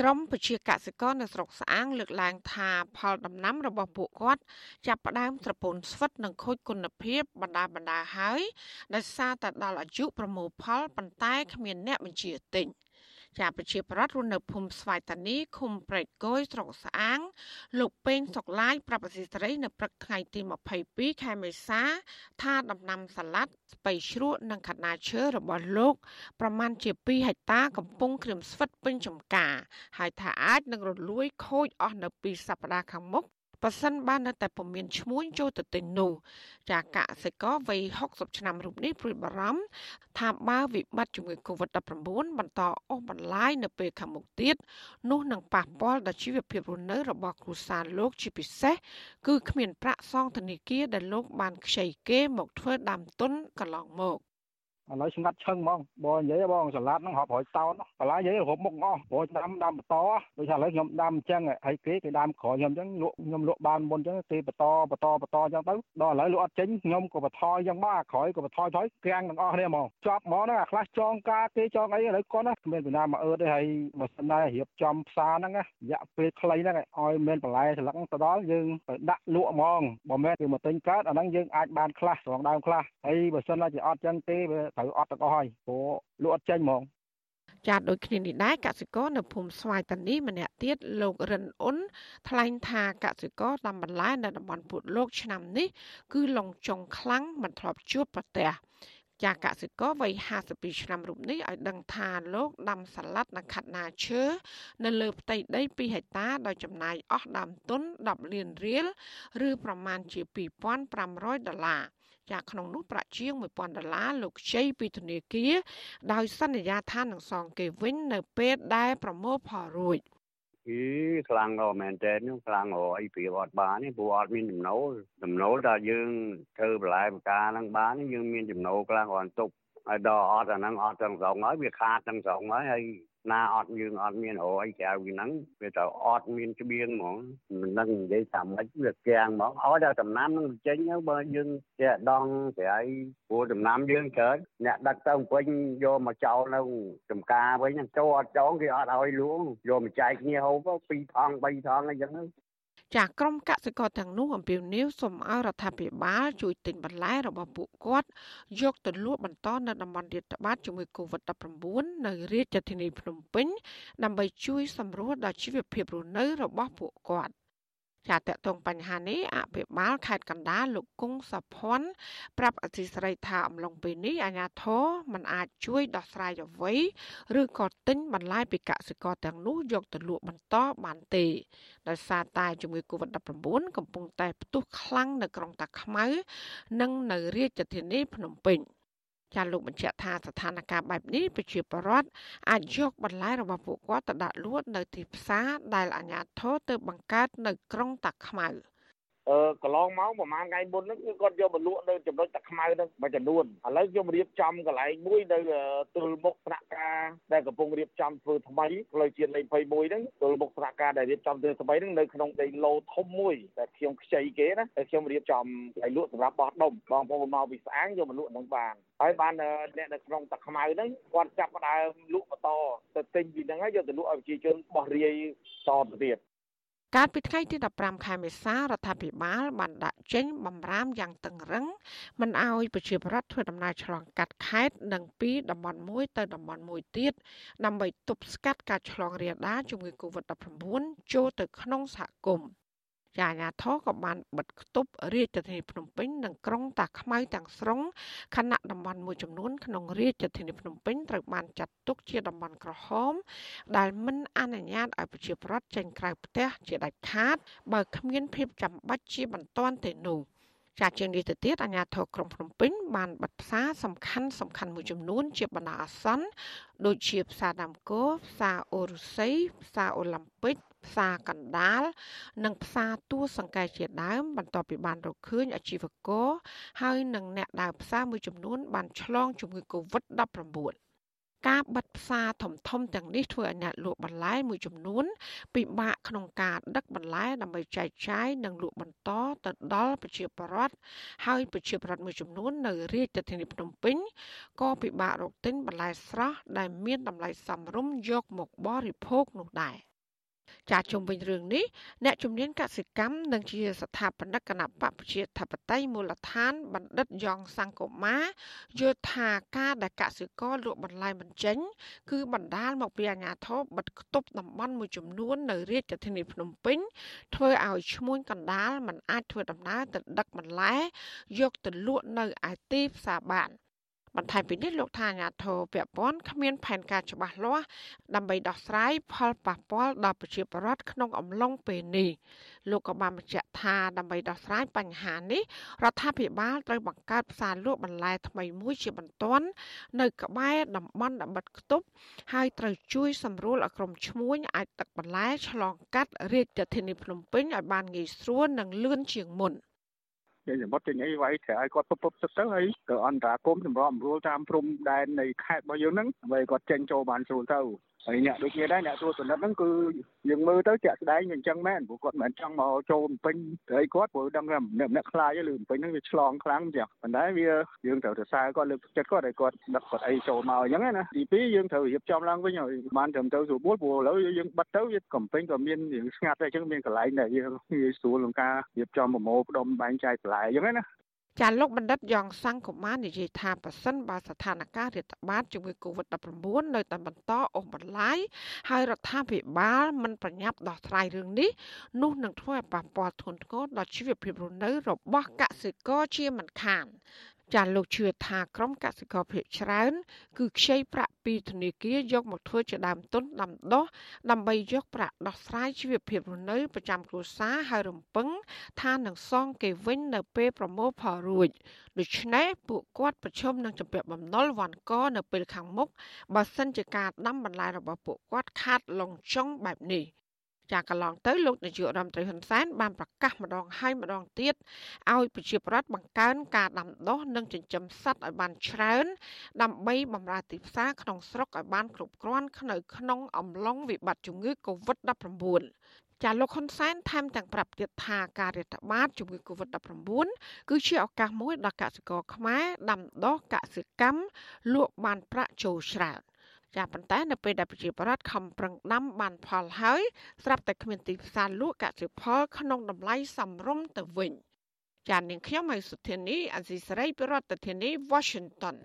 ក្រមពជាកសិករនៅស្រុកស្អាងលើកឡើងថាផលដំណាំរបស់ពួកគាត់ចាប់ផ្ដើមត្រពូនស្វិតនិងខូចគុណភាពបណ្ដាបណ្ដាហើយដោយសារតែដល់អាយុប្រមូលផលប៉ុន្តែគ្មានអ្នកបញ្ជាទិញ។ ចាប្រជាប្រដ្ឋរស់នៅភូមិស្វាយតានីឃុំព្រែកគយស្រុកស្អាង លោកពេងសុកឡាយប្រាប់អសីស្រីនៅព្រឹកថ្ងៃទី22ខែមេសា ថាដំណាំសាឡាត់ស្ពៃជ្រក់និងខាត់ណាឈើរបស់លោក ប្រមាណជា2ហិកតាកំពុងក្រៀមស្វិតពេញចំការ ហើយថាអាចនឹងរលួយខូចអស់នៅពីសប្តាហ៍ខាងមុខ ប៉ះសិនបាននៅតែពុំមានឈ្មួញចូលទៅទិញនោះចាកសិករវ័យ60ឆ្នាំរូបនេះព្រួយបារម្ភថាបើវិបត្តិជំងឺ Covid-19 បន្តអូសបន្លាយនៅពេលខាងមុខទៀតនោះនឹងប៉ះពាល់ដល់ជីវភាពរស់នៅរបស់គ្រួសារលោកជាពិសេសគឺគ្មានប្រាក់សងធនាគារដែលលោកបានខ្ចីគេមកធ្វើដើមទុនកន្លងមក ឥឡូវស្ងាត់ឈឹងហ្មងបងនិយាយបងសាឡាត់ហ្នឹងរាប់រយតោនបន្លាយនិយាយរាប់មុខអស់ព្រោះដាំដាំបន្តដូចថាឥឡូវខ្ញុំដាំអញ្ចឹងហើយគេគេដាំក្រោយខ្ញុំអញ្ចឹងលក់ខ្ញុំលក់បានមុនអញ្ចឹងគេបន្តបន្តបន្តអញ្ចឹងទៅដល់ឥឡូវលក់អត់ចេញខ្ញុំក៏បន្ថយអញ្ចឹងមកអាក្រោយក៏បន្ថយថយក្រាំងទាំងអស់គ្នាហ្មងជាប់ហ្មងហ្នឹងអាខ្លះចងការគេចងអីឥឡូវគាត់ណាគ្មានពីណាមកអឺទេហើយបើសិនណារៀបចំផ្សារហ្នឹងរយៈពេលខ្លីហ្នឹងឲ្យមានបន្លែស្លឹកទៅដល់យើងទៅដាក់លក់ហ្មងបើមិនគេមកទិញកើតអាហ្នឹងយើងអាចបានខ្លះស្រងដើមខ្លះហើយបើសិនណាជាអត់ចឹងទេវាត្រូវអត់ទាំងអស់ហើយព្រោះលក់អត់ចេញហ្មងចាត់ដូចគ្នានេះដែរកសិករនៅភូមិស្វាយតានីម្នាក់ទៀតលោក រិនអ៊ុនថ្លែងថាកសិករដាំបន្លែនៅតំបន់ពុតលោកឆ្នាំនេះ គឺឡងចុងខ្លាំងមិនធ្លាប់ជួបប្រទះចាកសិករវ័យ52ឆ្នាំរូបនេះឲ្យដឹងថាលោកដាំសាឡាត់និងខាត់ណាឈើនៅលើផ្ទៃដី2ហិកតាដោយចំណាយអស់ដើមទុន10លានរៀលឬប្រមាណជា2500ដុល្លារ ចាក្នុងនោះប្រាក់ជាង1000ដុល្លារលោកខ្ចីពីធនាគារដោយសន្យាថានឹងសងគេវិញនៅពេលដែលប្រមូលផលរួចអីខ្លាំងដល់មែនតើនេះខ្លាំងអីព្រៀបអត់បាននេះព្រោះអត់មានចំណូលចំណូលតែយើងធ្វើបន្លែបកាហ្នឹងបានយើងមានចំណូលខ្លាំងគ្រាន់ទុកហើយដល់អត់អាហ្នឹងអត់ទាំងស្រុងហើយវាខាតទាំងស្រុងហើយហើយ ណាអត់យើងអត់មានរកអីក្រៅពីហ្នឹងវាទៅអត់មានច្បៀងហ្មងមិនដឹងនិយាយថាម៉េចវាគាំងហ្មងឲ្យតែដំណាំនឹងចេញទៅបើយើងចេះដងស្រ័យព្រោះដំណាំយើងច្រើនអ្នកដឹកទៅវិញយកមកចោលនៅចំការវិញចូលអត់ចោលគេអត់ឲ្យលួងយកមកចែកគ្នាហូបពីរថងបីថងអីចឹង ចាក្រមកសិករទាំងនោះអំពាវនាវសូមឲ្យរដ្ឋាភិបាលជួយទិញបន្លែរបស់ពួកគាត់យកទៅលក់បន្តនៅតំបន់រាតត្បាតជាមួយ COVID-19 នៅរាជធានីភ្នំពេញដើម្បីជួយសម្រួលដល់ជីវភាពរស់នៅរបស់ពួកគាត់ ចាតកតងបញ្ហានេះអភិបាលខេត្តកណ្ដាលលោកគង់សុភ័ណ្ឌប្រាប់អធិស្រីថាអំឡុងពេលនេះអាជ្ញាធរមិនអាចជួយដោះស្រាយអ្វីឬក៏ទិញបន្លែពីកសិករទាំងនោះយកទៅលក់បន្តបានទេដោយសារតែជំងឺ Covid-19 កំពុងតែផ្ទុះខ្លាំងនៅក្រុងតាខ្មៅ និងនៅរាជធានីភ្នំពេញ។ ចាលោកបញ្ជាក់ថាស្ថានភាពបែបនេះប្រជាពលរដ្ឋអាចយកបន្លែរបស់ពួកគាត់ទៅដាក់លក់នៅទីផ្សារដែលអាជ្ញាធរទើបបង្កើតនៅក្រុងតាខ្មៅ។ អឺកន្លងមកប្រហែលថ្ងៃមុនហ្នឹងគឺគាត់យកមកលក់នៅចំណុចទឹកខ្មៅហ្នឹងមួយចំនួនឥឡូវខ្ញុំរៀបចំកន្លែងមួយនៅទល់មុខស្នាក់ការដែលកំពុងរៀបចំធ្វើថ្មីផ្លូវជាតិលេខ21ហ្នឹងទល់មុខស្នាក់ការដែលរៀបចំធ្វើថ្មីហ្នឹងនៅក្នុងដីឡូធំមួយដែលខ្ញុំខ្ចីគេណាតែខ្ញុំរៀបចំកន្លែងលក់សម្រាប់បោះដុំបងប្អូនមកពីស្អាងយកមកលក់នឹងបានហើយបានអ្នកនៅក្នុងទឹកខ្មៅហ្នឹងគាត់ចាប់ផ្ដើមលក់បន្តទៅទិញពីហ្នឹងហើយយកទៅលក់ឲ្យប្រជាជនបោះរាយតទៅទៀត កាលពីថ្ងៃទី15ខែមេសារដ្ឋាភិបាលបានដាក់ចេញបំរាមយ៉ាងតឹងរឹងមិនអោយប្រជាពលរដ្ឋធ្វើដំណើរឆ្លងកាត់ខេត្តនិងពីតំបន់មួយទៅតំបន់មួយទៀតដើម្បីទប់ស្កាត់ការឆ្លងរាលដាលជំងឺ Covid-19 ចូលទៅក្នុងសហគមន៍ ជាអាញាធរក៏បានបិទគប់រាជធានីភ្នំពេញនិងក្រុងតាខ្មៅទាំងស្រុងខណៈតំបន់មួយចំនួនក្នុងរាជធានីភ្នំពេញត្រូវបានចាត់ទុកជាតំបន់ក្រហម ដែលមិនអនុញ្ញាតឲ្យប្រជាពលរដ្ឋចេញក្រៅផ្ទះជាដាច់ខាត បើគ្មានភាពចាំបាច់ជាបន្ទាន់ទេនោះចាជាងនេះទៅទៀតអាជ្ញាធរក្រុងភ្នំពេញបានបិទផ្សារសំខាន់សំខាន់មួយចំនួន ជាបណ្ដោះអាសន្នដូចជាផ្សារដាំគោផ្សារអូរុស័យផ្សារអូឡ িম্প ិក ផ្សារកណ្ដាលនិងផ្សារទួសង្កែជាដើមបន្ទាប់ពីបានរកឃើញអាជីវករហើយនិងអ្នកដើរផ្សារមួយចំនួនបានឆ្លងជំងឺ Covid-19 ការបិទផ្សារធំធំទាំងនេះធ្វើឲ្យអ្នកលក់បន្លែមួយចំនួនពិបាកក្នុងការដឹកបន្លែដើម្បីចែកចាយនិងលក់បន្តទៅដល់ប្រជាពលរដ្ឋហើយប្រជាពលរដ្ឋមួយចំនួននៅរាជធានីភ្នំពេញក៏ពិបាករកទិញបន្លែស្រស់ដែលមានតម្លៃសមរម្យយកមកបរិភោគនោះដែរ។ ចាជុំវិញរឿងនេះអ្នកជំនាញកសិកម្មនិងជាស្ថាបនិកគណៈបព្វជិធិបតីមូលដ្ឋានបណ្ឌិតយ៉ងសង្គមាយល់ថាការដែលកសិករលក់បន្លែមិនចេញ គឺបណ្ដាលមកពីអាជ្ញាធរបិទគប់តំបន់មួយចំនួននៅរាជធានីភ្នំពេញធ្វើឲ្យឈ្មួញកណ្ដាលមិនអាចធ្វើដំណើរទៅដឹកបន្លែយកទៅលក់នៅឯទីផ្សារបាន។ បន្ថែមពីនេះលោកថាអាញាធរពពន់គ្មានផែនការច្បាស់លាស់ដើម្បីដោះស្រាយផលប៉ះពាល់ដល់ប្រជាពលរដ្ឋក្នុងអំឡុងពេលនេះលោកក៏បានបញ្ជាក់ថាដើម្បីដោះស្រាយបញ្ហានេះរដ្ឋាភិបាលត្រូវបង្កើតផ្សារលក់បន្លែថ្មីមួយជាបន្ទាន់នៅក្បែរតំបន់បិទគប់ហើយត្រូវជួយសម្រួលឲ្យក្រុមឈ្មួញអាចទឹកបន្លែឆ្លងកាត់រាជធានីភ្នំពេញឲ្យបានងាយស្រួលនិងលឿនជាងមុន។ ចេញសមុទ្រចេញអីវាយត្រូវឲ្យគាត់ពុបពុបទឹកទៅហើយទៅអន្តរាគមសម្រាប់រួលតាមព្រំដែននៃខេត្តរបស់យើងហ្នឹងដើម្បីគាត់ចេញចូលបានស្រួលទៅ ហើយអ្នកដូចគ្នាដែរអ្នកទួលពិនិត្យហ្នឹងគឺយើងមើលទៅជាក់ស្ដែងវាអញ្ចឹងមែនព្រោះគាត់មិនចង់មកចូលពេញទៅឲ្យគាត់ព្រោះដឹងថាម្នាក់ម្នាក់ខ្លាចឬពេញហ្នឹងវាឆ្លងខ្លាំងអញ្ចឹងប៉ុន្តែវាយើងត្រូវទៅសើគាត់លើកចិត្តគាត់ឲ្យគាត់ដឹកគាត់អីចូលមកអញ្ចឹងណាទីពីរយើងត្រូវរៀបចំឡើងវិញឲ្យបានត្រឹមត្រូវស្រួលព្រោះឥឡូវយើងបិទទៅវាកំពេញក៏មានរឿងស្ងាត់ដែរអញ្ចឹងមានកន្លែងដែលយើងងាយស្រួលក្នុងការរៀបចំប្រមូលផ្ដុំបែងចែកបន្លែអញ្ចឹងណា ចាលោកបណ្ឌិតយ៉ងសង្គមានិយាយថាប៉ះសិនបើស្ថានភាពរាតត្បាតជំងឺ Covid-19 នៅតែបន្តអូសបន្លាយហើយរដ្ឋាភិបាលមិនប្រញាប់ដោះស្រាយរឿងនេះនោះនឹងធ្វើឲ្យប៉ះពាល់ធ្ងន់ធ្ងរដល់ជីវភាពរស់នៅរបស់កសិករជាមិនខាន ចាលោកជឿថាក្រុមកសិករភាគច្រើន គឺខ្ចីប្រាក់ពីធនាគារយកមកធ្វើជាដើមទុនដាំដុះដើម្បីយកប្រាក់ដោះស្រាយជីវភាពរស់នៅប្រចាំគ្រួសារហើយរំពឹង ថានឹងសងគេវិញនៅពេលប្រមូលផលរួចដូច្នេះពួកគាត់ប្រឈមនឹងជំពាក់បំណុលវ៉ាន់កនៅពេលខាងមុខបើសិនជាការដាំបន្លែរបស់ពួកគាត់ខាតលងចុងបែបនេះ ចាកន្លងទៅលោកនាយករដ្ឋមន្ត្រីហ៊ុនសែនបានប្រកាសម្ដងហើយម្ដងទៀតឲ្យប្រជាប្រដ្ឋបង្កើនការដាំដុះនិងចិញ្ចឹមសត្វឲ្យបានច្រើន ដើម្បីបម្រើទីផ្សារក្នុងស្រុកឲ្យបានគ្រប់គ្រាន់នៅក្នុងអំឡុងវិបត្តិជំងឺ Covid-19 ចាលោកហ៊ុនសែនថែមទាំងប្រាប់ទៀតថាការរាតត្បាតជំងឺ Covid-19 គឺជាឱកាសមួយដល់កសិករខ្មែរដាំដុះកសិកម្មលក់បានប្រាក់ចូលច្រើន ចាប៉ុន្តែនៅពេលដែលប្រជាប្រដ្ឋខំប្រឹងដាំបានផលហើយស្រាប់តែគ្មានទីផ្សារលក់កសិផលក្នុងតម្លៃសមរម្យទៅវិញចានាងខ្ញុំហៃសុធានីអេស៊ីសរ៉ៃប្រធានាធិបតី Washington